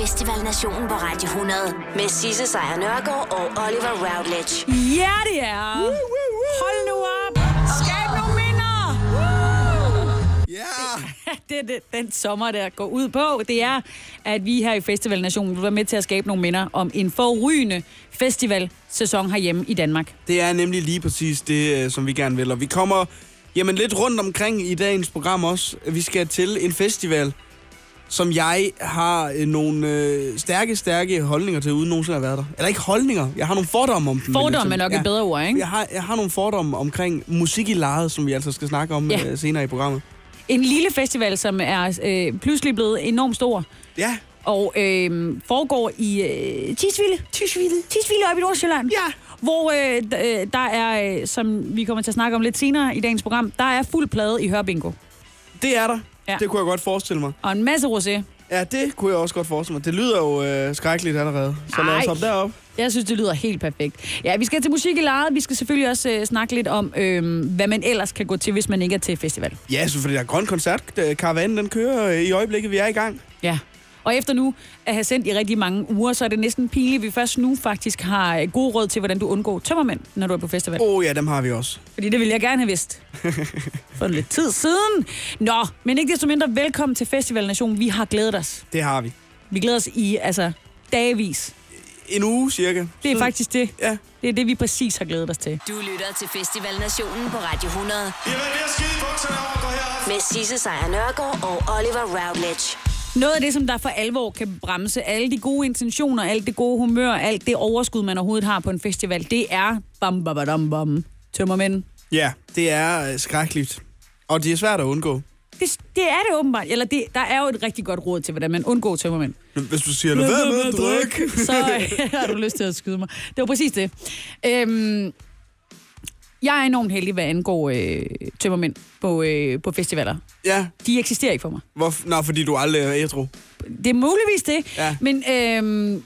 Festival Nationen på Radio 100 med Sisse Sejr Nørgaard og Oliver Routledge. Ja, det er. Hold nu op. Skab nogle minder. Ja! det er det, den sommer, der går ud på, det er, at vi her i Festival Nationen vil være med til at skabe nogle minder om en forrygende festivalsæson herhjemme i Danmark. Det er nemlig lige præcis det, øh, som vi gerne vil. Og vi kommer jamen, lidt rundt omkring i dagens program også. Vi skal til en festival, som jeg har øh, nogle øh, stærke, stærke holdninger til, uden nogensinde at have været der. Eller ikke holdninger, jeg har nogle fordomme om jeg Fordomme er nok et bedre ord, ikke? Jeg har, jeg har nogle fordomme omkring musik i lejet, som vi altså skal snakke om Ja. ja. øh, senere i programmet. En lille festival, som er øh, pludselig blevet enormt stor, Ja, og øh, foregår i øh, Tisvilde. Tisvilde. Tisvilde oppe i Nordsjælland. Ja. Hvor øh, øh, der er, øh, som vi kommer til at snakke om lidt senere i dagens program, der er fuld plade i Hørbingo. det er der. Ja. Det kunne jeg godt forestille mig. Og en masse rosé. Ja, det kunne jeg også godt forestille mig. Det lyder jo øh, skrækkeligt allerede. Så lad os hoppe derop. Jeg synes, det lyder helt perfekt. Ja, vi skal til musik i lejet. Vi skal selvfølgelig også øh, snakke lidt om, øh, hvad man ellers kan gå til, hvis man ikke er til festival. Ja, selvfølgelig. Der er grøn koncert. Øh, Karavanen, den kører øh, i øjeblikket. Vi er i gang. Ja. Og efter nu at have sendt i rigtig mange uger, så er det næsten pinligt, at vi først nu faktisk har øh, gode råd til, hvordan du undgår tømmermænd, når du er på festival. Åh oh, ja, dem har vi også. Fordi det ville jeg gerne have vidst. For lidt tid siden. Nå, men ikke desto mindre velkommen til Festival Nation. Vi har glædet os. Det har vi. Vi glæder os i, altså, dagevis. En uge cirka. Det er faktisk det. Ja. Det er det, vi præcis har glædet os til. Du lytter til Festival Nationen på Radio 100 Jamen, ved at skide bukserne over, gå herop. med Sisse Sejr Nørgaard og Oliver Routledge. Noget af det, som der for alvor kan bremse alle de gode intentioner, alt det gode humør, alt det overskud, man overhovedet har på en festival, det er bam, bam, bam, bam, tømmermænd. Ja, det er øh, skrækkeligt. Og det er svært at undgå. Det, det er det åbenbart. Eller det, der er jo et rigtig godt råd til, hvordan man undgår tømmermænd. Hvis du siger, lad være med at drikke. så har du lyst til at skyde mig. Det var præcis det. Øhm, jeg er enormt heldig, hvad angår øh, tømmermænd på, øh, på festivaler. Ja, De eksisterer ikke for mig. hvor, nå, fordi du aldrig er ædru. Det er muligvis det, Ja. men, øhm,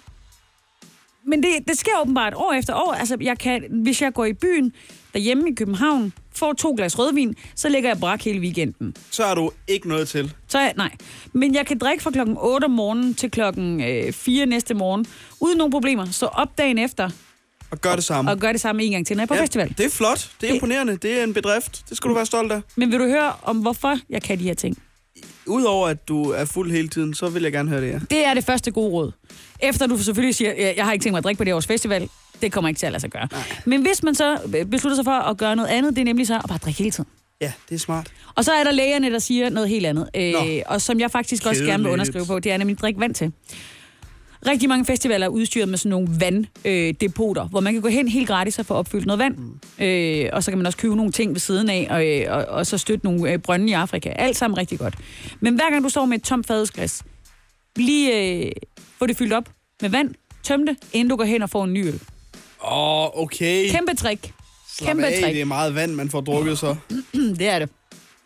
men det, det sker åbenbart år efter år. Altså, jeg kan, hvis jeg går i byen derhjemme i København, får to glas rødvin, så ligger jeg brak hele weekenden. Så har du ikke noget til. Så jeg, nej. Men jeg kan drikke fra klokken 8 om morgenen til klokken øh, 4 næste morgen, uden nogen problemer. Så op dagen efter Og gør det samme. og gør det samme en gang til, når jeg er på ja, festival. Det er flot. Det er imponerende. Det er en bedrift. Det skal du være stolt af. Men vil du høre om, hvorfor jeg kan de her ting? Udover at du er fuld hele tiden, så vil jeg gerne høre det, ja. Det er det første gode råd. Efter du selvfølgelig siger, jeg, jeg har ikke tænkt mig at drikke på det års festival, det kommer ikke til at lade sig gøre. Nej. Men hvis man så beslutter sig for at gøre noget andet, det er nemlig så at bare drikke hele tiden. Ja, det er smart. Og så er der lægerne, der siger noget helt andet. Øh, Nå. og som jeg faktisk også gerne vil Kedeligt. underskrive på, det er nemlig at drikke vand til. Rigtig mange festivaler er udstyret med sådan nogle vanddepoter, øh, hvor man kan gå hen helt gratis og få opfyldt noget vand. Mm. Øh, og så kan man også købe nogle ting ved siden af, og, øh, og, og så støtte nogle øh, brønde i Afrika. Alt sammen rigtig godt. Men hver gang du står med et tomt fadelsglas, lige øh, få det fyldt op med vand, tøm det, inden du går hen og får en ny øl. Åh, oh, okay. Kæmpe trick. Slap Kæmpe af, trick. det er meget vand, man får drukket så. Det er det.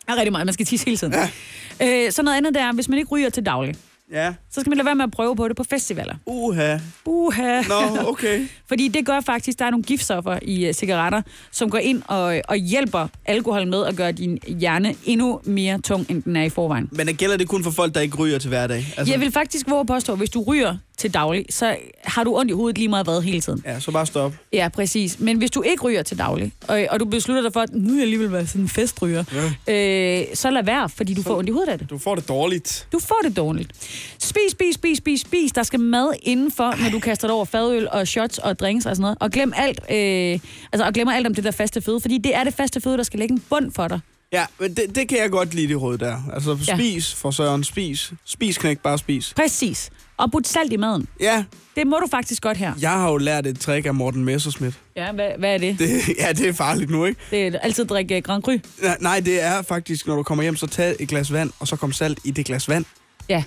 Der er rigtig meget. Man skal tisse hele tiden. Ja. Øh, så noget andet der er, hvis man ikke ryger til daglig, Ja. så skal man lade være med at prøve på det på festivaler. Uha. Uha. Nå, okay. Fordi det gør faktisk, der er nogle giftstoffer i uh, cigaretter, som går ind og, og hjælper alkohol med at gøre din hjerne endnu mere tung, end den er i forvejen. Men gælder det kun for folk, der ikke ryger til hverdag? Altså, Jeg vil faktisk våge påstå, at hvis du ryger til daglig, så har du ondt i hovedet lige meget hvad hele tiden. Ja, så bare stop. Ja, præcis. Men hvis du ikke ryger til daglig, og, og du beslutter dig for, at nu er jeg alligevel være sådan en festryger, ja. øh, så lad være, fordi du får ondt i hovedet af det. Du får det dårligt. Du får det dårligt. Spis, spis, spis, spis, spis. Der skal mad indenfor, når du kaster dig over fadøl og shots og drinks og sådan noget. Og glem alt, øh, altså, og glemmer alt om det der faste føde, fordi det er det faste føde, der skal lægge en bund for dig. Ja, men det, det kan jeg godt lide, det råd der. Altså, Ja. spis for søren, spis. Spis, knæk, bare spis. Præcis. Og put salt i maden. Ja, Det må du faktisk godt her. jeg har jo lært et trick af Morten Messerschmidt. Ja, hvad, hvad er det? Det, ja, det er farligt nu, ikke? Det er altid drikke uh, Grand Cru. Nej, Nej, det er faktisk, når du kommer hjem, så tag et glas vand, og så kom salt i det glas vand. Ja.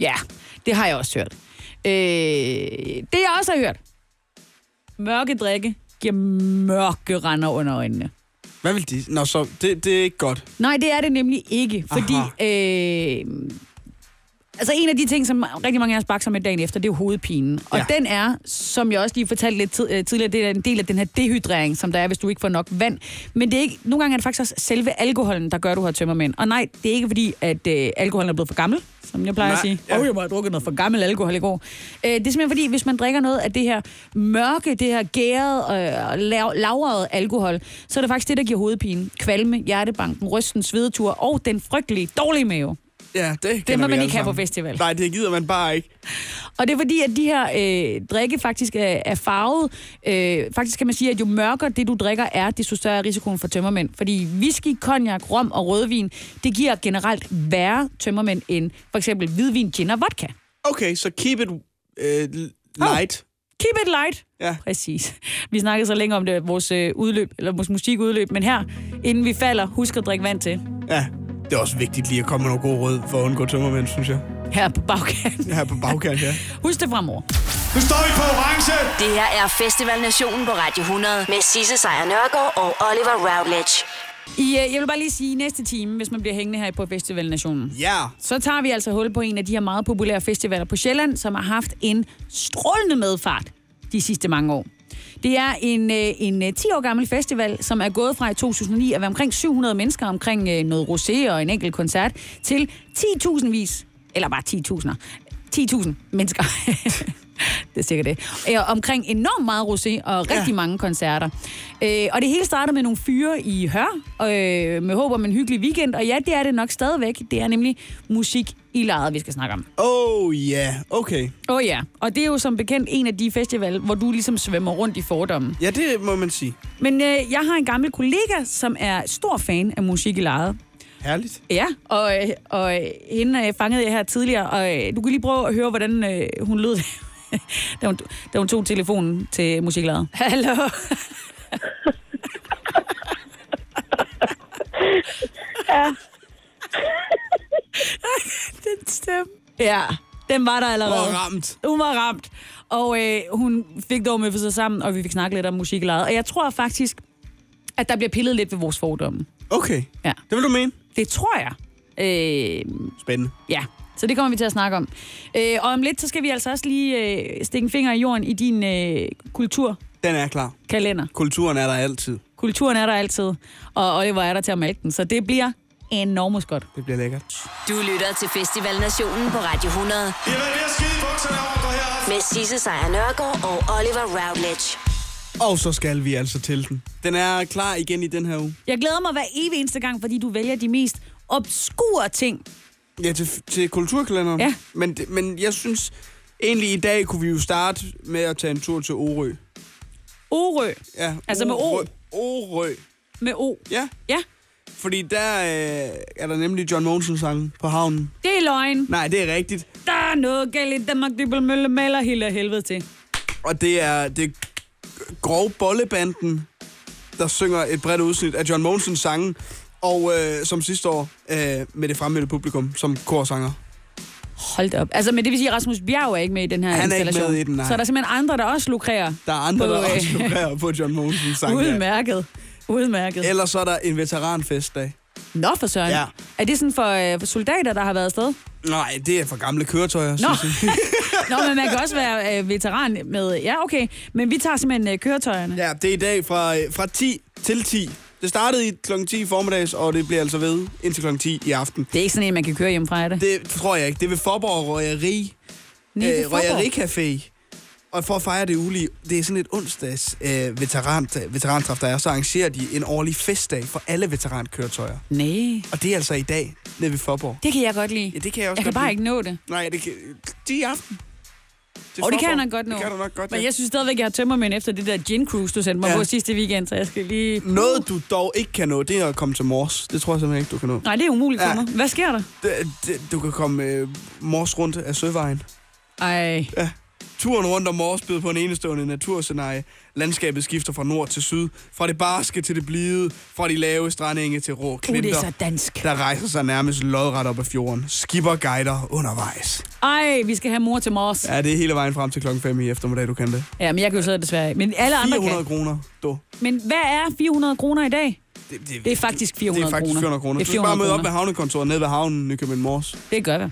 Ja, det har jeg også hørt. Øh, det jeg også har hørt. Mørke drikke giver mørke render under øjnene. Hvad vil de? Nå, så det, det er ikke godt. Nej, det er det nemlig ikke, fordi... Øh, altså en af de ting, som rigtig mange af os bakser med dagen efter, det er jo hovedpinen. Og Ja. ja. den er, som jeg også lige fortalte lidt tid, øh, tidligere, det er en del af den her dehydrering, som der er, hvis du ikke får nok vand. Men det er ikke, nogle gange er det faktisk også selve alkoholen, der gør, at du har tømmermænd. Og nej, det er ikke fordi, at øh, alkoholen er blevet for gammel, som jeg plejer Nej, at sige. Åh, oh, jeg må have drukket noget for gammel alkohol i går. Øh, det er simpelthen fordi, hvis man drikker noget af det her mørke, det her gærede og lav, lavrede alkohol, så er det faktisk det, der giver hovedpine, kvalme, hjertebanken, rysten, svedetur og den frygtelige dårlige mave. Ja, det, Det må man ikke have på festival. Nej, det gider man bare ikke. Og det er fordi, at de her øh, drikke faktisk er, er farvet. Øh, faktisk kan man sige, at jo mørkere det, du drikker er, desto større er risikoen for tømmermænd. Fordi whisky, cognac, rom og rødvin, det giver generelt værre tømmermænd end for eksempel hvidvin, gin og vodka. Okay, så keep it øh, light. Keep it light. Ja. Præcis. Vi snakkede så længe om det, vores øh, udløb, eller vores musikudløb, men her, inden vi falder, husk at drikke vand til. Ja, det er også vigtigt lige at komme med noget god råd for at undgå tømmermænd, synes jeg. Her på bagkanten. Her på bagkant, ja. Husk det fremover. Nu står vi på orange. Det her er Festival Nationen på Radio 100 med Sisse Sejr Nørgaard og Oliver Routledge. I, øh, jeg vil bare lige sige, næste time, hvis man bliver hængende her på Festival Nationen, Ja, så tager vi altså hul på en af de her meget populære festivaler på Sjælland, som har haft en strålende medfart de sidste mange år. Det er en, øh, en øh, 10 år gammel festival, som er gået fra i 2009 at være omkring 700 mennesker, omkring øh, noget rosé og en enkelt koncert, til 10.000 vis, eller bare 10.000'er, 10.000 mennesker. det er sikkert det. Øh, omkring enormt meget rosé og rigtig ja. mange koncerter. Øh, og det hele startede med nogle fyre i Hør, øh, med håb om en hyggelig weekend. Og ja, det er det nok stadigvæk. Det er nemlig musik i lejet, vi skal snakke om. oh ja, yeah. okay. Oh, ja, og det er jo som bekendt en af de festival, hvor du ligesom svømmer rundt i fordommen. Ja, det må man sige. Men øh, jeg har en gammel kollega, som er stor fan af musik i lejet. Herligt. Ja, og, øh, og hende øh, fangede jeg her tidligere, og øh, du kan lige prøve at høre, hvordan øh, hun lød, da, hun, da hun tog telefonen til musiklaget. Hallo? den stemme. Ja, den var der allerede. Og ramt. Hun var ramt. Og øh, hun fik dog med for sig sammen, og vi fik snakket lidt om musiklejet. Og jeg tror faktisk, at der bliver pillet lidt ved vores fordomme. Okay, Ja, det vil du mene? det tror jeg. Øh, Spændende. ja, så det kommer vi til at snakke om. Øh, og om lidt, så skal vi altså også lige øh, stikke en finger i jorden i din øh, kulturkalender. Den er klar. Kulturen er der altid. Kulturen er der altid, og Oliver er der til at mælke den, så det bliver enormt godt. Det bliver lækkert. Du lytter til Festival Nationen på Radio 100 I har været ved at skide bukserne over. Med Sisse Sejr Nørgaard og Oliver Routledge. Og så skal vi altså til den. Den er klar igen i den her uge. Jeg glæder mig hver evig eneste gang, fordi du vælger de mest obskure ting. Ja, til, til kulturkalenderen. Ja. Men, men jeg synes, egentlig i dag kunne vi jo starte med at tage en tur til Orø. Orø Ja, Altså med O? Orø. Orø. med O. Ja, Ja, fordi der øh, er der nemlig John Monsen sang på havnen. det er løgn. Nej, det er rigtigt. Der er noget galt i Danmark, det mølle maler hele helvede til. Og det er, det er grov bollebanden, der synger et bredt udsnit af John Monsens sange. Og øh, som sidste år øh, med det fremmødte publikum som korsanger. Hold op. Altså, men det vil sige, at Rasmus Bjerg er ikke med i den her Han er ikke installation. med i den, nej. Så er der simpelthen andre, der også lukrerer. Der er andre, På, der øh, også lurerer på John Monsens sang. Udmærket. Udmærket. Ellers så er der en veteranfestdag. Nå for søren. Ja. Er det sådan for, øh, for soldater, der har været afsted? Nej, det er for gamle køretøjer, Nå. synes jeg. Nå, men man kan også være øh, veteran med... Ja, okay. Men vi tager simpelthen øh, køretøjerne. Ja, det er i dag fra, øh, fra 10 til 10. Det startede i kl. 10 formiddags, og det bliver altså ved indtil kl. 10 i aften. Det er ikke sådan en, man kan køre hjemmefra, er det? Det tror jeg ikke. Det er ved Forborg Røgeri. Nej, Øh, Forborg. Røgeri-café. Og for at fejre det ulige, det er sådan et onsdags øh, veteran, veterantræf, der er, så arrangerer de en årlig festdag for alle veterankøretøjer. Nej, Og det er altså i dag, nede ved Forborg. det kan jeg godt lide. Ja, det kan jeg også Jeg kan godt bare lide. ikke nå det. Nej, det kan... De i aften. Til Og det kan jeg nok godt nå. Det kan du nok godt, Men ja. jeg synes stadigvæk, jeg har tømmermænd efter det der gin cruise, du sendte mig Ja. på sidste weekend, så jeg skal lige... Noget, du dog ikke kan nå, det er at komme til Mors. Det tror jeg simpelthen ikke, du kan nå. Nej, det er umuligt for Ja. mig. Hvad sker der? Det, det, du kan komme øh, Mors rundt af Søvejen. Ej, Ja. Turen rundt om Mors byder på en enestående naturscenarie. Landskabet skifter fra nord til syd, fra det barske til det blide, fra de lave strandenge til rå uh, det klinter, er så dansk. der rejser sig nærmest lodret op ad fjorden. Skipper guider undervejs. Ej, vi skal have mor til mors. Ja, det er hele vejen frem til klokken 5 i eftermiddag, du kan det. Ja, men jeg kan jo så desværre. Men alle andre 400 kan. kroner, du. Men hvad er 400 kroner i dag? Det, Det er faktisk 400 det er faktisk 400 kroner. Det Du er skal bare 400 møde op kroner. ved havnekontoret nede ved havnen, Nykøbing Mors. Det gør vi.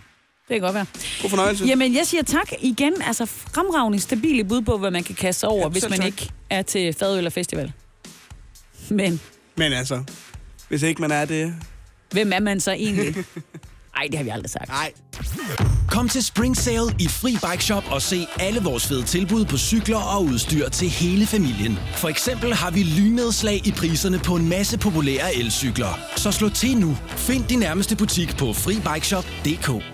Det kan godt være. God fornøjelse. Jamen, jeg siger tak igen. Altså, fremragende, stabile bud på, hvad man kan kaste sig over, Ja, hvis man tak. ikke er til Fadøl Festival. Men Men altså, hvis ikke man er det... hvem er man så egentlig? Nej, det har vi aldrig sagt. Nej. Kom til Spring Sale i Fri Bike Shop og se alle vores fede tilbud på cykler og udstyr til hele familien. For eksempel har vi lynedslag i priserne på en masse populære elcykler. Så slå til nu. Find din nærmeste butik på FriBikeShop.dk.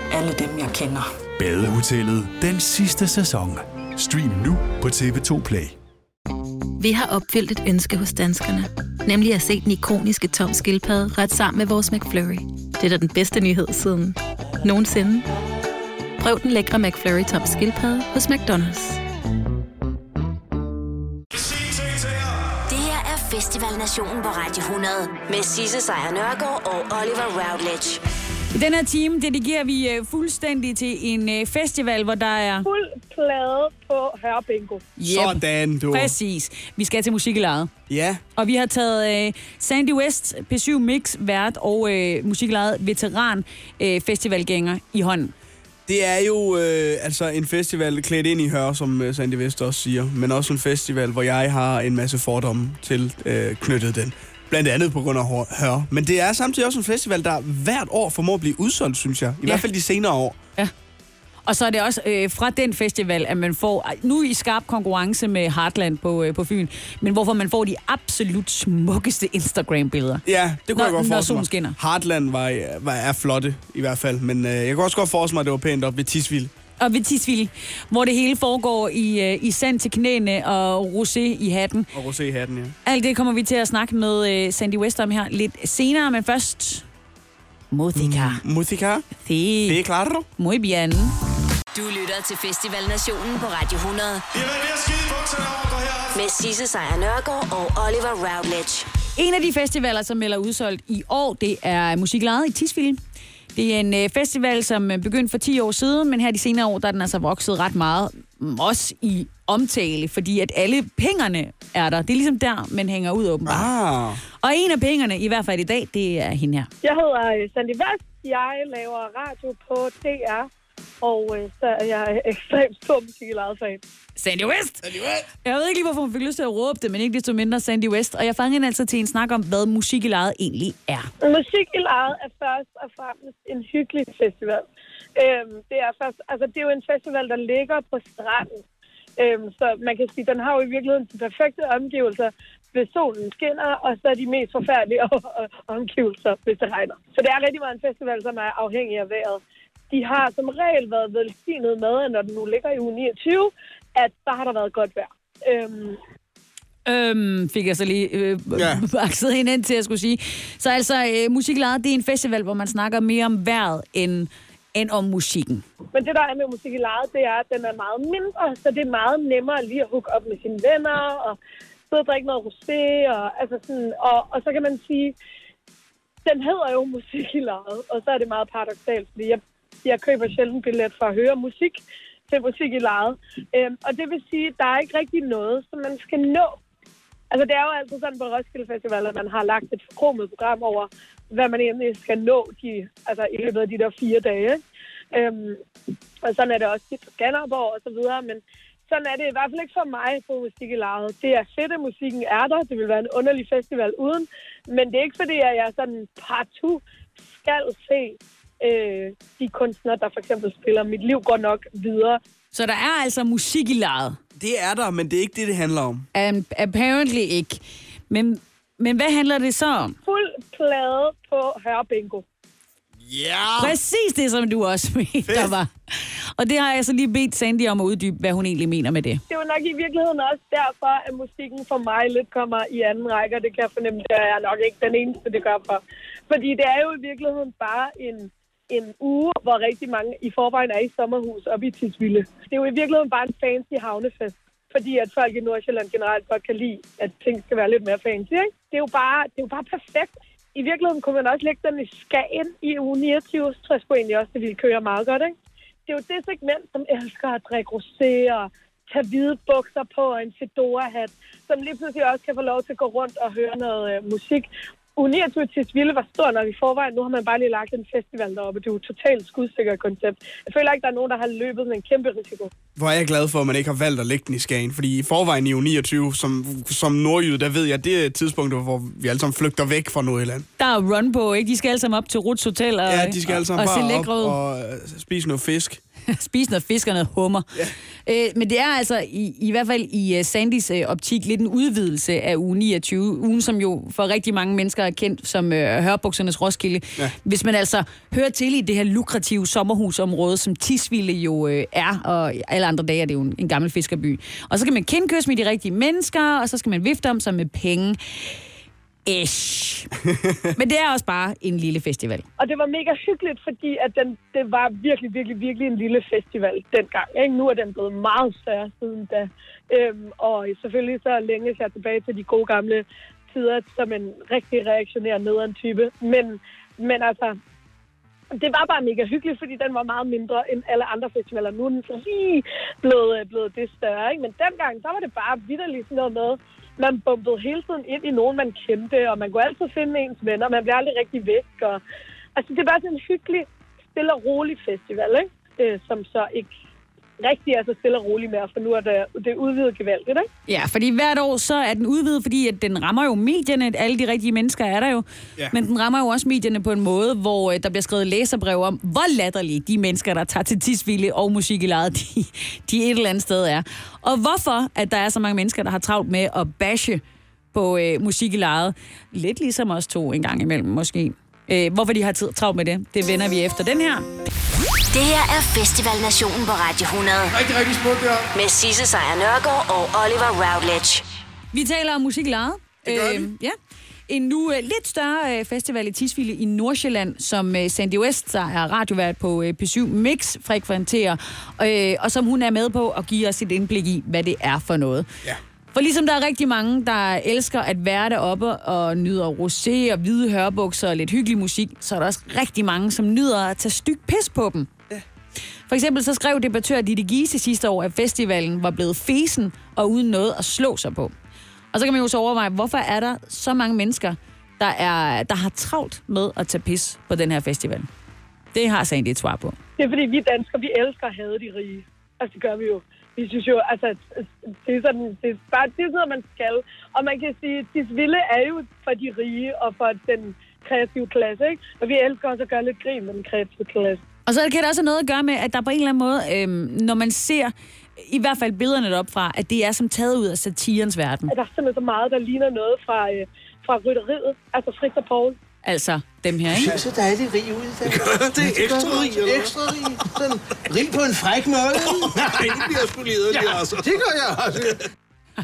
alle dem, jeg kender. Badehotellet den sidste sæson. Stream nu på TV2 Play. Vi har opfyldt et ønske hos danskerne. Nemlig at se den ikoniske tom skildpadde ret sammen med vores McFlurry. Det er da den bedste nyhed siden nogensinde. Prøv den lækre McFlurry tom skildpadde hos McDonald's. Det her er Festival Nationen på Radio 100 med Sisse Sejr Nørgaard og Oliver Routledge. I den her time dedigerer vi øh, fuldstændig til en øh, festival, hvor der er... Fuld plade på Hørbingo. Sådan, du. Præcis. Vi skal til musiklejet. Ja. Og vi har taget øh, Sandy West, P7 Mix, vært og øh, musiklejet veteran øh, festivalgænger i hånden. Det er jo øh, altså en festival klædt ind i hør, som øh, Sandy Vest også siger, men også en festival, hvor jeg har en masse fordomme til øh, knyttet den. Blandt andet på grund af hør. Men det er samtidig også en festival, der hvert år formår at blive udsolgt, synes jeg. I ja. hvert fald de senere år. Ja. Og så er det også øh, fra den festival, at man får, nu i skarp konkurrence med Heartland på, øh, på Fyn, men hvorfor man får de absolut smukkeste Instagram-billeder. Ja, det kunne Når- jeg godt forestille mig. skinner. Heartland var, var, er flotte i hvert fald, men øh, jeg kunne også godt forestille mig, at det var pænt op ved Tisvilde. Og ved Tisvilde, hvor det hele foregår i, øh, i sand til knæene og rosé i hatten. Og rosé i hatten, ja. Alt det kommer vi til at snakke med øh, Sandy West om her lidt senere, men først... Musica. Mm, musica? Sí. Det er klart, Muy bien. Du lytter til Festival Nationen på Radio 100 Jamen, vi har skide bukserne over, her. med Sisse Sejr Nørgaard og Oliver Routledge. En af de festivaler, som melder udsolgt i år, det er Musiklejet i Tisvilde. Det er en øh, festival, som øh, begyndte for 10 år siden, men her de senere år, der er den altså vokset ret meget. Også i omtale, fordi at alle pengerne er der. Det er ligesom der, man hænger ud åbenbart. Ah. Og en af pengerne, i hvert fald i dag, det er hende her. Jeg hedder øh, Sandy Vest. Jeg laver radio på DR. Og øh, så er jeg ekstremt stor musik i lejet fan. Sandy West! Sandy West! Jeg ved ikke lige, hvorfor hun fik lyst til at råbe det, men ikke desto mindre Sandy West. Og jeg fangede hende altså til en snak om, hvad musik i lejet egentlig er. Musik i lejet er først og fremmest en hyggelig festival. Øhm, det, er først, altså, det er jo en festival, der ligger på stranden. Øhm, så man kan sige, den har jo i virkeligheden de perfekte omgivelser, hvis solen skinner, og så er de mest forfærdelige omgivelser, hvis det regner. Så det er rigtig meget en festival, som er afhængig af vejret. De har som regel været velsignet med, at når den nu ligger i uge 29, at der har der været godt vejr. Øhm, Øhm, fik jeg så lige øh, Ja. bakset hende ind til at skulle sige. Så altså, øh, Musiklejet, det er en festival, hvor man snakker mere om vejret end, end om musikken. Men det, der er med musik i lejet, det er, at den er meget mindre, så det er meget nemmere lige at hooke op med sine venner, og sidde og drikke noget rosé, og, altså sådan, og, og så kan man sige, den hedder jo musik i lejet, og så er det meget paradoxalt, fordi jeg, jeg køber sjældent billet for at høre musik til musik i lejet. Øhm, og det vil sige, at der er ikke rigtig noget, som man skal nå. Altså, det er jo altid sådan på Roskilde Festival, at man har lagt et forkromet program over, hvad man egentlig skal nå de, altså, i løbet af de der fire dage. Øhm, og sådan er det også tit på Skanderborg og så videre, men sådan er det i hvert fald ikke for mig på musik i lejet. Det er fedt, at musikken er der. Det vil være en underlig festival uden. Men det er ikke fordi, at jeg sådan partout skal se øh, de kunstnere, der for eksempel spiller Mit liv går nok videre. Så der er altså musik i lejet. Det er der, men det er ikke det, det handler om. Um, apparently ikke. Men, men hvad handler det så om? Fuld plade på Hørbingo. Ja! Præcis det, som du også mente, der var. Og det har jeg så lige bedt Sandy om at uddybe, hvad hun egentlig mener med det. Det er jo nok i virkeligheden også derfor, at musikken for mig lidt kommer i anden række, og det kan jeg fornemme, at jeg er nok ikke den eneste, det gør for. Fordi det er jo i virkeligheden bare en, en uge, hvor rigtig mange i forvejen er i sommerhus oppe i Tisvilde. Det er jo i virkeligheden bare en fancy havnefest. Fordi at folk i Nordsjælland generelt godt kan lide, at ting skal være lidt mere fancy. Ikke? Det, er jo bare, det er jo bare perfekt. I virkeligheden kunne man også lægge den i Skagen i uge 29, så tror jeg sgu egentlig også, det ville køre meget godt. Ikke? det er jo det segment, som elsker at drikke rosé og tage hvide bukser på og en fedora-hat, som lige pludselig også kan få lov til at gå rundt og høre noget øh, musik. U29 Tisvilde var stor nok i forvejen. Nu har man bare lige lagt en festival deroppe. Det er jo et totalt skudsikker koncept. Jeg føler ikke, der er nogen, der har løbet med en kæmpe risiko. Hvor er jeg glad for, at man ikke har valgt at lægge den i Skagen. Fordi i forvejen i U29, som, som nordjyde, der ved jeg, det er tidspunktet, hvor vi alle sammen flygter væk fra Nordjylland. Der er run på, ikke? De skal alle sammen op til Ruts Hotel og, Ja, de skal alle sammen og, og se bare op lækre ud. og spise noget fisk. spise noget fisk og noget hummer. Ja. Øh, men det er altså i, i hvert fald i uh, Sandys uh, optik lidt en udvidelse af uge 29. Ugen, som jo for rigtig mange mennesker er kendt som uh, hørbuksernes Roskilde. Ja. Hvis man altså hører til i det her lukrative sommerhusområde, som Tisvilde jo uh, er, og alle andre dage er det jo en, en gammel fiskerby. Og så kan man kindkysse med de rigtige mennesker, og så skal man vifte om sig med penge. Ish. Men det er også bare en lille festival. Og det var mega hyggeligt, fordi at den, det var virkelig, virkelig, virkelig en lille festival dengang. Ikke? Nu er den blevet meget større siden da. Øhm, og selvfølgelig så længes jeg tilbage til de gode gamle tider som en rigtig reaktionær nederen type. Men, men altså, det var bare mega hyggeligt, fordi den var meget mindre end alle andre festivaler. Nu er den så lige blevet, øh, blevet det større. Ikke? Men dengang, så var det bare vidderligt sådan noget med, man bumpede hele tiden ind i nogen, man kendte, og man kunne altid finde ens venner, man blev aldrig rigtig væk. Og, altså, det var sådan en hyggelig, stille og rolig festival, ikke? Øh, som så ikke rigtig er så stille og rolig mere, for nu er det, det udvidet gevaldigt, ikke? Ja, fordi hvert år så er den udvidet, fordi at den rammer jo medierne. Alle de rigtige mennesker er der jo. Ja. Men den rammer jo også medierne på en måde, hvor øh, der bliver skrevet læserbrev om, hvor latterlige de mennesker, der tager til Tisvilde og musik i lejet, de, de et eller andet sted er. Og hvorfor at der er så mange mennesker, der har travlt med at bashe på øh, musik i lejet. Lidt ligesom os to en gang imellem, måske. Øh, hvorfor de har tid, travlt med det, det vender vi efter den her. Det her er Festival Nationen på Radio 100. Rigtig, rigtig smukt, ja. Med Sisse Sejr Nørgaard og Oliver Routledge. Vi taler om musik lejet. Det gør vi. ja. En nu uh, lidt større uh, festival i Tisvilde i Nordsjælland, som uh, Sandy West, der er radiovært på uh, P7 Mix, frekventerer, uh, og som hun er med på at give os et indblik i, hvad det er for noget. Ja. For ligesom der er rigtig mange, der elsker at være deroppe og nyder rosé og hvide hørbukser og lidt hyggelig musik, så er der også rigtig mange, som nyder at tage styk pis på dem. For eksempel så skrev debattør Ditte Giese sidste år, at festivalen var blevet fesen og uden noget at slå sig på. Og så kan man jo så overveje, hvorfor er der så mange mennesker, der, er, der har travlt med at tage pis på den her festival? Det har Sandy et svar på. Det er fordi, vi danskere, vi elsker at have de rige. Altså, det gør vi jo. Vi synes jo, altså, det er sådan, det er bare, det er sådan noget, man skal. Og man kan sige, at vilde er jo for de rige og for den kreative klasse, ikke? Og vi elsker også at gøre lidt grin med den kreative klasse. Og så kan det også have noget at gøre med, at der på en eller anden måde, øhm, når man ser i hvert fald billederne deroppe fra, at det er som taget ud af satirens verden. At der er simpelthen så meget, der ligner noget fra, øh, fra rytteriet, altså Fritz og Poul. Altså dem her, ikke? Jeg synes, der er lidt rig ud i dag. Det er ekstra rig, eller hvad? Ekstra rig. Sådan rig på en fræk måde. Nej, det bliver sgu lige ja, altså. det gør jeg også.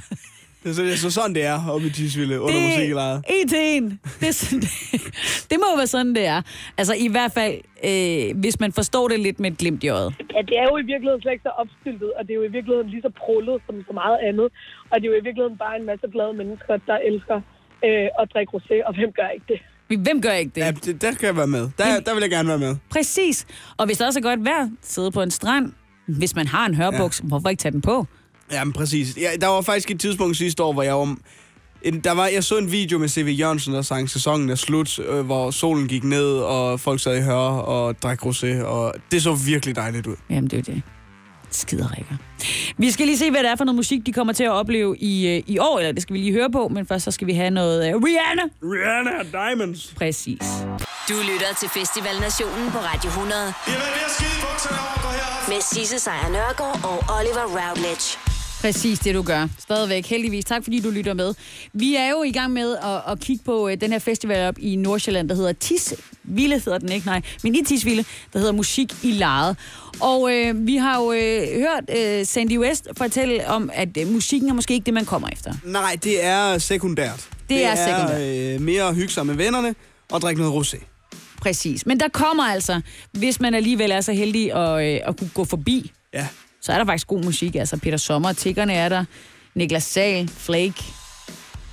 Det så, det er så sådan, det er oppe i Tisvilde under Det musiklejret. en til en. Det, er det, det må jo være sådan, det er. Altså i hvert fald, øh, hvis man forstår det lidt med et glimt i øjet. Ja, det er jo i virkeligheden slet ikke så opstyltet, og det er jo i virkeligheden lige så prullet som så meget andet. Og det er jo i virkeligheden bare en masse glade mennesker, der elsker øh, at drikke rosé, og hvem gør ikke det? Hvem gør ikke det? Ja, det, der kan jeg være med. Der, der vil jeg gerne være med. Præcis. Og hvis der også er godt vejr, sidde på en strand, hvis man har en hørbuks, ja. hvorfor ikke tage den på? Jamen, præcis. Ja, der var faktisk et tidspunkt sidste år, hvor jeg var... En, der var, jeg så en video med C.V. Jørgensen, der sang sæsonen er slut, øh, hvor solen gik ned, og folk sad i høre og drak rosé, og det så virkelig dejligt ud. Jamen, det er det. Skiderikker. Vi skal lige se, hvad det er for noget musik, de kommer til at opleve i, øh, i år, eller det skal vi lige høre på, men først så skal vi have noget uh, Rihanna. Rihanna Diamonds. Præcis. Du lytter til Festival Nationen på Radio 100. Jamen, det er skide bukserne over, går herop. Med Sisse Sejr Nørgaard og Oliver Routledge. Præcis det, du gør. Stadigvæk. Heldigvis. Tak, fordi du lytter med. Vi er jo i gang med at, at kigge på uh, den her festival op i Nordsjælland, der hedder Tisvilde, hedder den ikke, nej, men i Tisvilde, der hedder Musik i Lejet. Og øh, vi har jo øh, hørt øh, Sandy West fortælle om, at øh, musikken er måske ikke det, man kommer efter. Nej, det er sekundært. Det er sekundært. Øh, mere hygge med vennerne og drikke noget rosé. Præcis. Men der kommer altså, hvis man alligevel er så heldig at, øh, at kunne gå forbi, Ja så er der faktisk god musik. Altså Peter Sommer, Tiggerne er der, Niklas Sal, Flake,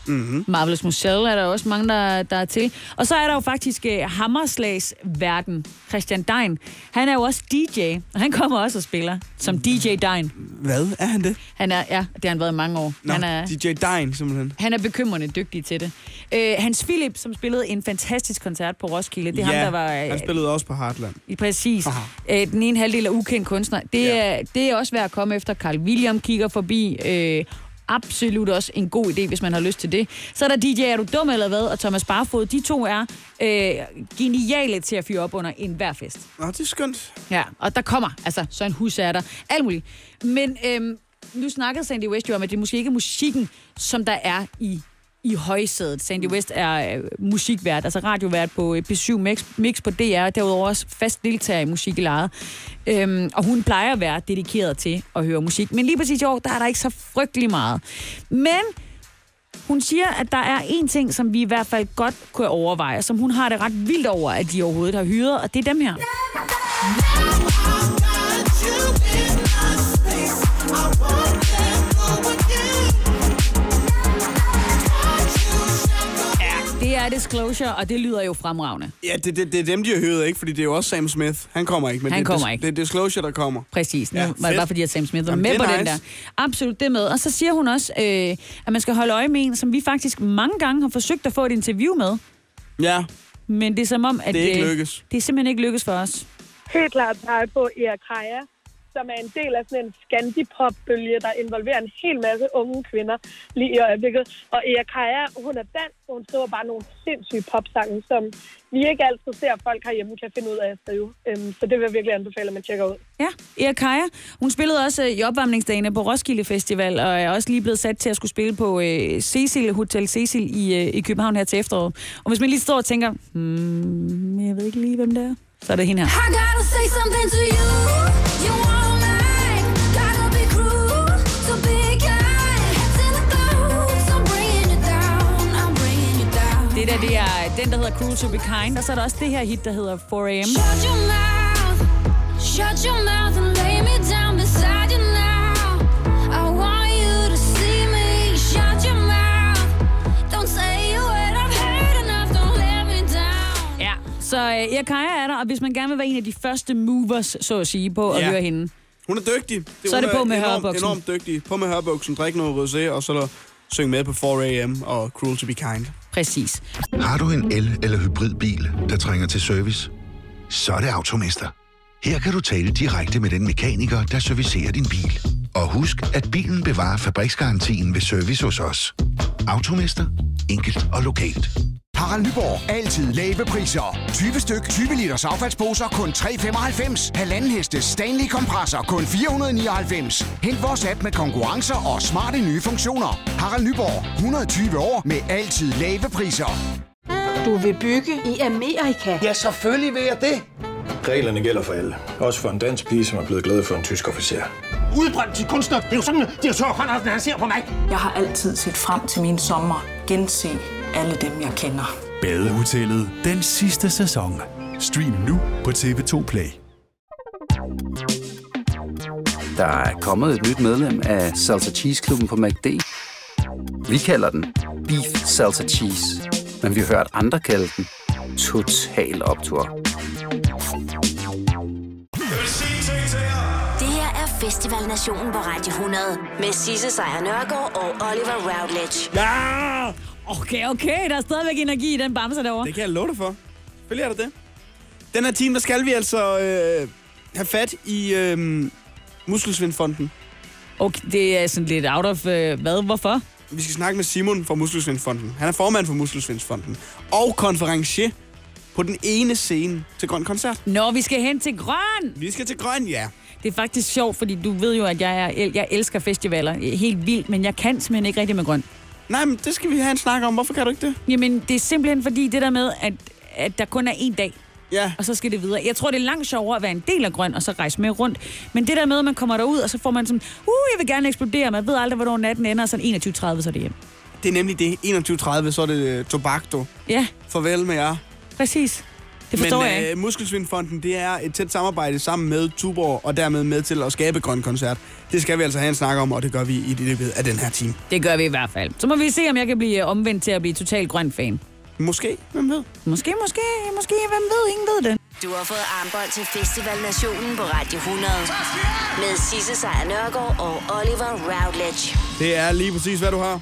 Mm-hmm. Marvelous Muselle er der også mange, der, der er til. Og så er der jo faktisk uh, Hammerslags verden, Christian Dein. Han er jo også DJ, og han kommer også og spiller som DJ Dein. Hvad? Er han det? Han er, ja, det har han været i mange år. Nå, han er, DJ Dine, simpelthen. han er bekymrende dygtig til det. Uh, Hans Philip, som spillede en fantastisk koncert på Roskilde, det er ja, ham, der var... øh, han spillede også på Heartland. i Præcis. Øh, den ene halvdel er ukendt kunstner. Det, ja. er, det er også værd at komme efter. Carl William kigger forbi. Øh, absolut også en god idé, hvis man har lyst til det. Så er der DJ Er du dum eller hvad? Og Thomas Barfod. De to er øh, geniale til at fyre op under en hver fest. Nå, det er skønt. Ja, og der kommer, altså, så en hus er der. Alt muligt. Men øhm, nu snakkede Sandy West jo om, at det måske ikke er musikken, som der er i i højsædet. Sandy West er øh, musikvært, altså radiovært på øh, P7 Mix, Mix på DR, derudover også fast deltager i musik i lejet. Øhm, og hun plejer at være dedikeret til at høre musik. Men lige præcis i år, der er der ikke så frygtelig meget. Men hun siger, at der er en ting, som vi i hvert fald godt kunne overveje, som hun har det ret vildt over, at de overhovedet har hyret, og det er dem her. Disclosure, og det lyder jo fremragende. Ja, det, det, det er dem, de har hørt, ikke? Fordi det er jo også Sam Smith. Han kommer ikke, men Han det, er kommer ikke. Det er Disclosure, der kommer. Præcis. Nu Ja, var det fedt. bare fordi, at Sam Smith var Jamen, med det på er den der. Absolut, det er med. Og så siger hun også, øh, at man skal holde øje med en, som vi faktisk mange gange har forsøgt at få et interview med. Ja, Men det er som om, at Det er ikke øh, lykkes. det er simpelthen ikke lykkes for os. helt klart pege på Erik Kaja, som er en del af sådan en skandipop-bølge, der involverer en hel masse unge kvinder lige i øjeblikket. Og Erik Kaja, hun er dansk, og hun skriver bare nogle sindssyge popsange, som vi ikke altid ser, at folk herhjemme kan finde ud af at skrive. Øhm, så det vil jeg virkelig anbefale, at man tjekker ud. Ja, Erik Kaja, hun spillede også øh, i opvarmningsdagene på Roskilde Festival, og er også lige blevet sat til at skulle spille på øh, Cecil, Hotel Cecil i, øh, i København her til efteråret. Og hvis man lige står og tænker, hmm, jeg ved ikke lige, hvem det er, så er det hende her. I gotta say something to you. Det det er den, der hedder Cruel to be Kind, og så er der også det her hit, der hedder 4am. Shut your mouth. Shut your mouth and lay me down beside you now. I want you to see me. Shut your mouth. Don't say a word I've heard enough. Don't let me down. Ja, så øh, Kaja er der, og hvis man gerne vil være en af de første movers, så at sige, på at Ja. høre hende, hun er dygtig. Så er det på med enormt, hørebuksen. Enormt dygtig. På med hørebuksen, drik noget rosé, og så der synge med på 4am og Cruel to be Kind præcis. Har du en el- eller hybridbil, der trænger til service? Så er det Automester. Her kan du tale direkte med den mekaniker, der servicerer din bil. Og husk, at bilen bevarer fabriksgarantien ved service hos os. Automester. Enkelt og lokalt. Harald Nyborg. Altid lave priser. 20 styk, 20 liters affaldsposer kun 3,95. Halvanden heste Stanley kompresser kun 499. Hent vores app med konkurrencer og smarte nye funktioner. Harald Nyborg. 120 år med altid lave priser. Du vil bygge i Amerika? Ja, selvfølgelig vil jeg det. Reglerne gælder for alle. Også for en dansk pige, som er blevet glad for en tysk officer. Udbrændt til kunstner. Det er jo sådan, at direktør Conradsen, han ser på mig. Jeg har altid set frem til min sommer. Gense alle dem, jeg kender. Badehotellet den sidste sæson. Stream nu på TV2 Play. Der er kommet et nyt medlem af Salsa Cheese Klubben på MACD. Vi kalder den Beef Salsa Cheese, men vi har hørt andre kalde den Total Optor. Det her er Festival Nationen på Radio 100 med Sisse Sejr Nørgaard og Oliver Routledge. Ja! Okay, okay, der er stadigvæk energi i den bamse derovre. Det kan jeg love dig for. Selvfølgelig er der det. Den her time, der skal vi altså øh, have fat i øh, Muskelsvindfonden. Okay, det er sådan lidt out of... Øh, hvad? Hvorfor? Vi skal snakke med Simon fra Muskelsvindfonden. Han er formand for Muskelsvindfonden. Og konferencier på den ene scene til Grøn Koncert. Når vi skal hen til Grøn! Vi skal til Grøn, ja. Det er faktisk sjovt, fordi du ved jo, at jeg, er, jeg elsker festivaler helt vildt, men jeg kan simpelthen ikke rigtig med Grøn. Nej, men det skal vi have en snak om. Hvorfor kan du ikke det? Jamen, det er simpelthen fordi det der med, at, at der kun er én dag, Ja. og så skal det videre. Jeg tror, det er langt sjovere at være en del af Grøn, og så rejse med rundt. Men det der med, at man kommer derud, og så får man sådan, uh, jeg vil gerne eksplodere, man ved aldrig, hvornår natten ender, og sådan 21.30, så er det hjem. Det er nemlig det. 21.30, så er det øh, Tobacco. Ja, Farvel med jer. præcis. Det forstår Men jeg ikke. øh, Muskelsvindfonden, det er et tæt samarbejde sammen med Tuborg, og dermed med til at skabe Grøn Koncert. Det skal vi altså have en snak om, og det gør vi i løbet af den her time. Det gør vi i hvert fald. Så må vi se, om jeg kan blive øh, omvendt til at blive total grøn fan. Måske, hvem ved? Måske, måske, måske, hvem ved, ingen ved det. Du har fået armbånd til Festival Nationen på Radio 100. Med Sisse Sejr Nørgaard og Oliver Routledge. Det er lige præcis, hvad du har.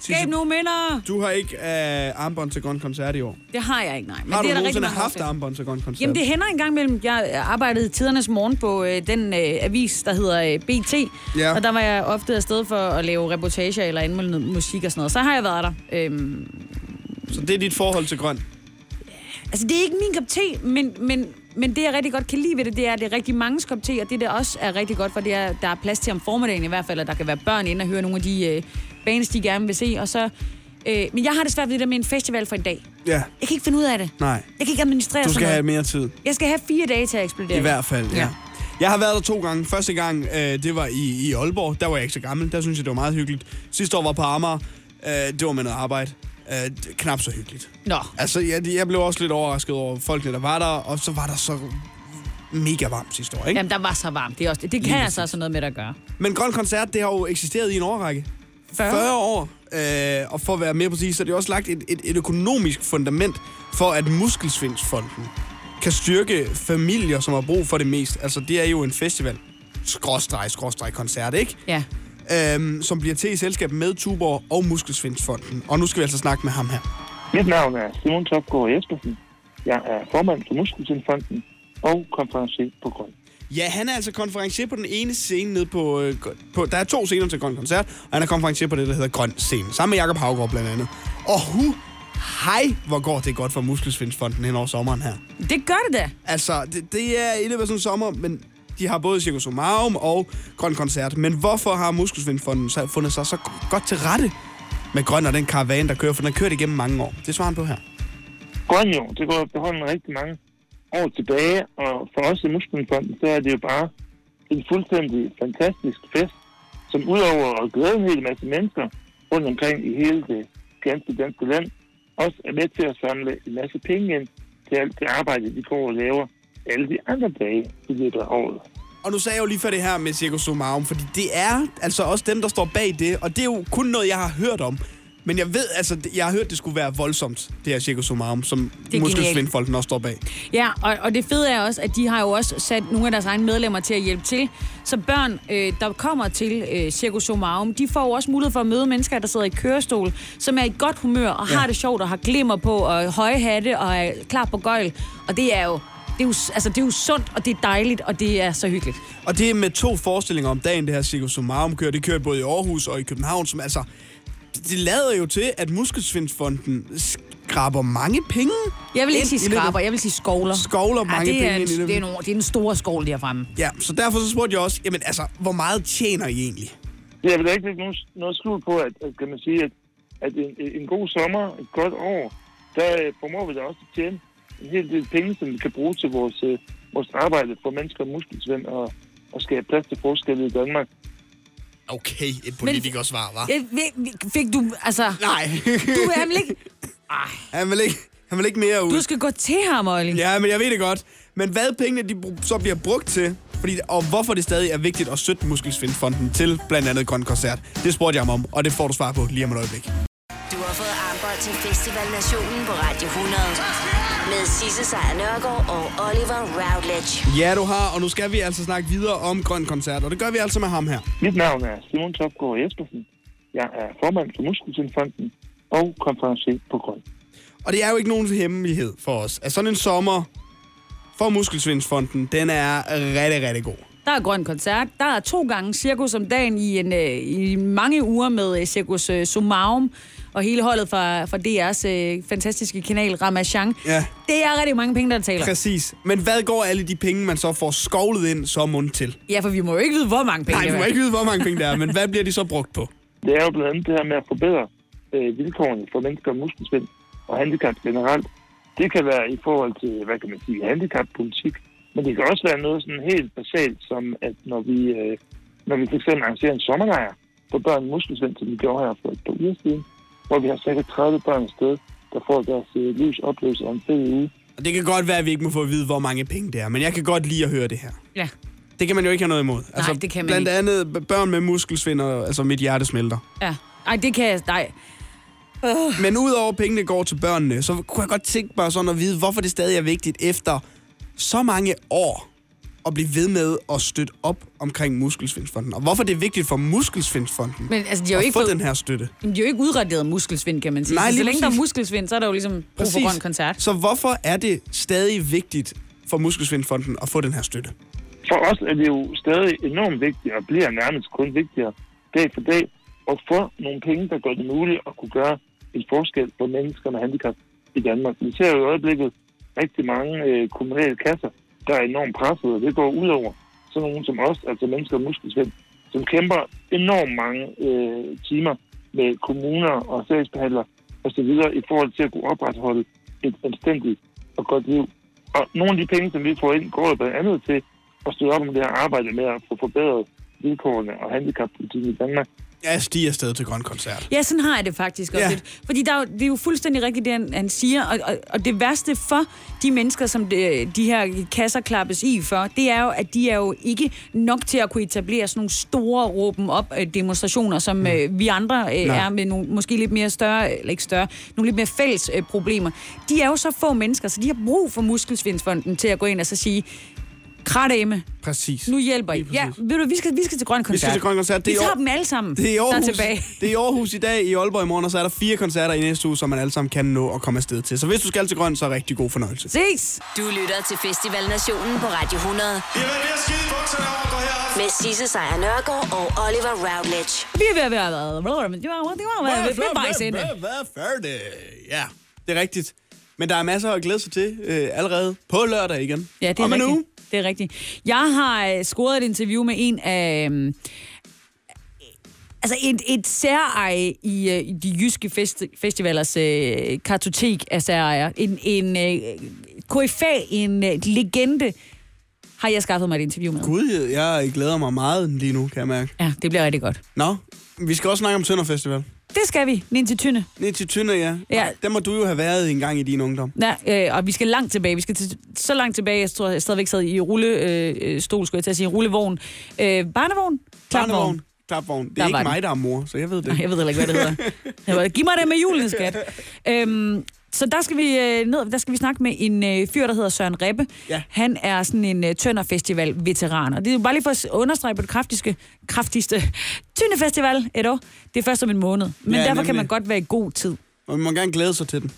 Skab nogle minder! Du har ikke uh, armbånd til Grøn Koncert i år. Det har jeg ikke, nej. Men har det du er der rigtig nogensinde haft armbånd til Grøn Koncert? Jamen, det hænder en gang imellem. Jeg arbejdede i tidernes morgen på øh, den øh, avis, der hedder øh, BT. Ja. Og der var jeg ofte afsted for at lave reportager eller anmelde musik og sådan noget. Så har jeg været der. Øhm, Så det er dit forhold til grøn? altså, det er ikke min kop te, men, men, men det, jeg rigtig godt kan lide ved det, det er, at det er rigtig mange kop te, og det, der også er rigtig godt for, det er, der er plads til om formiddagen i hvert fald, at der kan være børn inde og høre nogle af de øh, bands, de gerne vil se. Og så, øh, men jeg har det svært ved det der med en festival for en dag. Ja, Jeg kan ikke finde ud af det. nej. Jeg kan ikke administrere Du skal have mere tid. Jeg skal have fire dage til at eksplodere. I hvert fald, ja. Ja. ja. Jeg har været der to gange. Første gang, øh, det var i, i Aalborg. Der var jeg ikke så gammel. Der synes jeg, det var meget hyggeligt. Sidste år var på Amager. Øh, det var med noget arbejde. Øh, knap så hyggeligt. Nå. Altså, jeg, jeg blev også lidt overrasket over folkene, der var der. Og så var der så mega varmt sidste år, ikke? Jamen, der var så varmt. Det, er også, det, det Lige kan altså også noget med at gøre. Men Grøn Koncert, det har jo eksisteret i en årrække. 40? 40 år. Øh, og for at være mere præcis, så er det også lagt et, et, et økonomisk fundament for, at Muskelsvindsfonden kan styrke familier, som har brug for det mest. Altså, det er jo en festival. Skråstreg, skråstreg koncert, ikke? Ja. Øhm, som bliver til i selskab med Tuborg og Muskelsvindsfonden. Og nu skal vi altså snakke med ham her. Mit navn er Simon Topgaard Jespersen. Jeg er formand for Muskelsindfonden og konferencier på Grøn. Ja, han er altså konferencier på den ene scene nede på, øh, på... Der er to scener til Grøn Koncert, og han er konferencier på det, der hedder Grøn Scene. Sammen med Jakob Havgaard blandt andet. Og hu, hej, hvor går det godt for Muskelsvindsfonden hen over sommeren her. Det gør det da. Altså, det, det er i løbet af sådan en sommer, men de har både Circus Omarum og Grøn Koncert. Men hvorfor har Muskelsvindfonden fundet sig så godt til rette med Grøn og den karavane, der kører? For den har kørt igennem mange år. Det svarer han på her. Grøn jo, det går efterhånden rigtig mange år tilbage, og for os i Muskelsvindfonden, så er det jo bare en fuldstændig fantastisk fest, som udover at glæde en hel masse mennesker rundt omkring i hele det ganske danske land, også er med til at samle en masse penge ind til alt det arbejde, de går og laver alle de andre dage i løbet af året. Og nu sagde jeg jo lige før det her med Circus Omarum, fordi det er altså også dem, der står bag det, og det er jo kun noget, jeg har hørt om. Men jeg ved, altså, jeg har hørt, det skulle være voldsomt, det her Circus Omarum, som. Muskelsvindfolken også står bag. Ja, og, og det fede er også, at de har jo også sat nogle af deres egne medlemmer til at hjælpe til. Så børn, øh, der kommer til øh, Circus Somarum, de får jo også mulighed for at møde mennesker, der sidder i kørestol, som er i godt humør og Ja. har det sjovt og har glimmer på og høje hatte og er klar på gøjl. Og det er jo, det er jo, altså, det er jo sundt, og det er dejligt, og det er så hyggeligt. Og det er med to forestillinger om dagen, det her Circus Omarum kører. Det kører både i Aarhus og i København, som altså... Det lader jo til, at Muskelsvindfonden skraber mange penge. Jeg vil ikke sige skraber, jeg vil sige skovler. Skovler mange det er penge en, ind i det, det. er nogle, det er en store skål derfremme. Ja, så derfor så spurgte jeg også, jamen altså, hvor meget tjener I egentlig? Jeg vil da ikke lægge nogen, noget skjul på, at, at, kan man sige, at, at en, en god sommer, et godt år, der øh, formår vi da også at tjene en hel del penge, som vi kan bruge til vores, øh, vores arbejde for mennesker og muskelsvind og, og skabe plads til forskelle i Danmark. Okay, et politikersvar, var. Jeg, ved- fik du, altså... Nej. Du er ikke... Han vil ikke, han vil ikke mere ud. Du skal gå til ham, Olli. Ja, men jeg ved det godt. Men hvad pengene de så bliver brugt til, fordi, og hvorfor det stadig er vigtigt at støtte Muskelsvindfonden til blandt andet Grøn Koncert, det spurgte jeg ham om, og det får du svar på lige om et øjeblik. Fået armbånd til Festival Nationen på Radio 100. Med Sisse Sejr Nørgaard og Oliver Routledge. Ja, du har, og nu skal vi altså snakke videre om Grøn Koncert, og det gør vi altså med ham her. Mit navn er Simon Topgaard Jespersen. Jeg er formand for Muskelsvindfonden og konferencier på Grøn. Og det er jo ikke nogen hemmelighed for os, at sådan en sommer for Muskelsvindsfonden, den er rigtig, rigtig god. Der er grøn koncert. Der er to gange cirkus om dagen i, en, øh, i mange uger med øh, cirkus øh, Sumarum og hele holdet fra, fra DR's øh, fantastiske kanal Ramachan. Ja. Det er rigtig mange penge, der taler. Præcis. Men hvad går alle de penge, man så får skovlet ind, så mund til? Ja, for vi må jo ikke vide, hvor mange penge Nej, er. må ikke vide, hvor mange penge der er, men hvad bliver de så brugt på? Det er jo blandt andet det her med at forbedre øh, vilkårene for mennesker med muskelsvind og handicap generelt. Det kan være i forhold til, hvad kan man sige, handicappolitik, men det kan også være noget sådan helt basalt, som at når vi, øh, når vi fx arrangerer en sommerlejr for børn med muskelsvind, som vi gjorde her for et par uger siden, hvor vi har cirka 30 børn afsted, der får deres øh, livs oplevelse om fed uge. Og det kan godt være, at vi ikke må få at vide, hvor mange penge det er, men jeg kan godt lide at høre det her. Ja. Det kan man jo ikke have noget imod. Altså, det kan man blandt ikke. andet børn med muskelsvind, og, altså mit hjerte smelter. Ja. Ej, det kan jeg... Nej. Men udover pengene går til børnene, så kunne jeg godt tænke mig sådan at vide, hvorfor det stadig er vigtigt efter så mange år at blive ved med at støtte op omkring Muskelsvindsfonden. Og hvorfor det er vigtigt for Muskelsvindsfonden Men altså, de har jo at ikke få fået- den her støtte. Men de er jo ikke udraderet muskelsvind, kan man sige. Nej, så, så lige længe der er muskelsvind, så er der jo ligesom brug for grøn koncert. Så hvorfor er det stadig vigtigt for Muskelsvindfonden at få den her støtte? For os er det jo stadig enormt vigtigt, og bliver nærmest kun vigtigere dag for dag, at få nogle penge, der gør det muligt at kunne gøre en forskel for mennesker med handicap i Danmark. Vi ser jo i øjeblikket rigtig mange øh, kommunale kasser, der er enormt presset, og det går ud over sådan nogen som os, altså mennesker med muskelsvind, som kæmper enormt mange øh, timer med kommuner og sagsbehandlere osv. i forhold til at kunne opretholde et anstændigt og godt liv. Og nogle af de penge, som vi får ind, går jo blandt andet til at støtte op om det her arbejde med at få forbedret vilkårene og handicappolitikken i Danmark. Jeg stiger afsted til Grøn Koncert. Ja, sådan har jeg det faktisk også Ja. lidt. Fordi der er jo, det er jo fuldstændig rigtigt, det han, han siger. Og, og, og det værste for de mennesker, som det, de her kasser klappes i for, det er jo, at de er jo ikke nok til at kunne etablere sådan nogle store råben op øh, demonstrationer, som Mm. øh, vi andre øh, Nej. er med nogle måske lidt mere større, eller ikke større, nogle lidt mere fælles øh, problemer. De er jo så få mennesker, så de har brug for Muskelsvindsfonden til at gå ind og så sige, Kratæme, Præcis. nu hjælper I. Ja, ved du, vi skal, vi skal til Grøn Koncert. Vi skal til Grøn Koncert. Vi Det er i tager dem alle sammen, Det er, i der er Aarhus, tilbage. det er i Aarhus i dag, i Aalborg i morgen, og så er der fire koncerter i næste uge, som man alle sammen kan nå at komme afsted til. Så hvis du skal til Grøn, så er rigtig god fornøjelse. Ses! Du lytter til Festival Nationen på Radio 100. Med Sisse Sejr Nørgaard og Oliver Routledge. Vi er ved at være... Det var, det var, det var, det var færdig? Ja, det er rigtigt. Men der er masser at glæde sig til øh, allerede på lørdag igen. Ja, det er Om en rigtigt. uge. Det er rigtigt. Jeg har øh, scoret et interview med en af... øhm, Altså et, et særeje i, øh, i de jyske festi- festivalers øh, kartotek af særejer. En, en øh, KFA, en øh, legende, har jeg skaffet mig et interview med. Gud, jeg glæder mig meget lige nu, kan jeg mærke. Ja, det bliver rigtig godt. Nå, vi skal også snakke om Tønder Festival. Det skal vi. Ninja Tynde. Ned til Tønder, ja. Ja. Der må du jo have været en gang i din ungdom. Ja, øh, og vi skal langt tilbage. Vi skal til, så langt tilbage, jeg tror, jeg stadigvæk sad i rullestol, øh, øh, skulle jeg til at sige, rullevogn. Øh, barnevogn? Barnevogn. Klapvogn. Det Der er var ikke mig, der er mor, så jeg ved det. Nej, jeg ved heller ikke, hvad det hedder. Jeg var, Giv mig det med julen, skat. Øhm, så der skal vi øh, ned, der skal vi snakke med en øh, fyr, der hedder Søren Rebbe. Ja. Han er sådan en øh, Tønder Festival veteran. Og det er jo bare lige for at understrege på det kraftigste, kraftigste Tønder Festival et år. Det er først om en måned. Men Ja, derfor kan nemlig. man godt være i god tid. Og man må gerne glæde sig til den.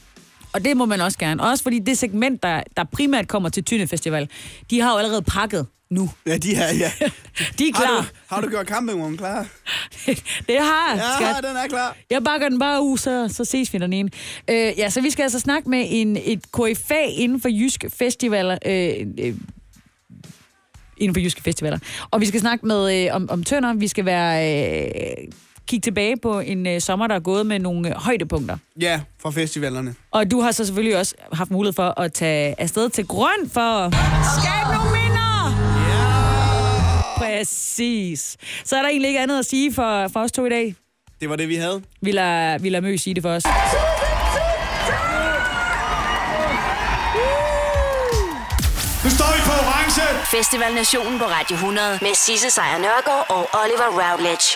Og det må man også gerne. Også fordi det segment, der, der primært kommer til Tyne Festival, de har jo allerede pakket nu. Ja, de er, ja. De er Har klar. du, har du gjort campingvognen klar? Det har Ja, skat. den er klar. Jeg bakker den bare ud, så, så ses vi dernede. Øh, ja, så vi skal altså snakke med en, et KFA inden for jyske festivaler. Øh, øh, inden for jyske festivaler. Og vi skal snakke med øh, om, om Tønder. Vi skal være... Øh, kigge tilbage på en øh, sommer, der er gået med nogle øh, højdepunkter. Ja, fra festivalerne. Og du har så selvfølgelig også haft mulighed for at tage afsted til Grøn for at skabe nogle! Ja! Præcis. Så er der egentlig ikke andet at sige for, for os to i dag. Det var det, vi havde. Vi lader, vi lader Mø sige det for os. Nu står vi på orange. Festival Nationen på Radio 100. Med Sisse Sejr Nørgaard og Oliver Routledge.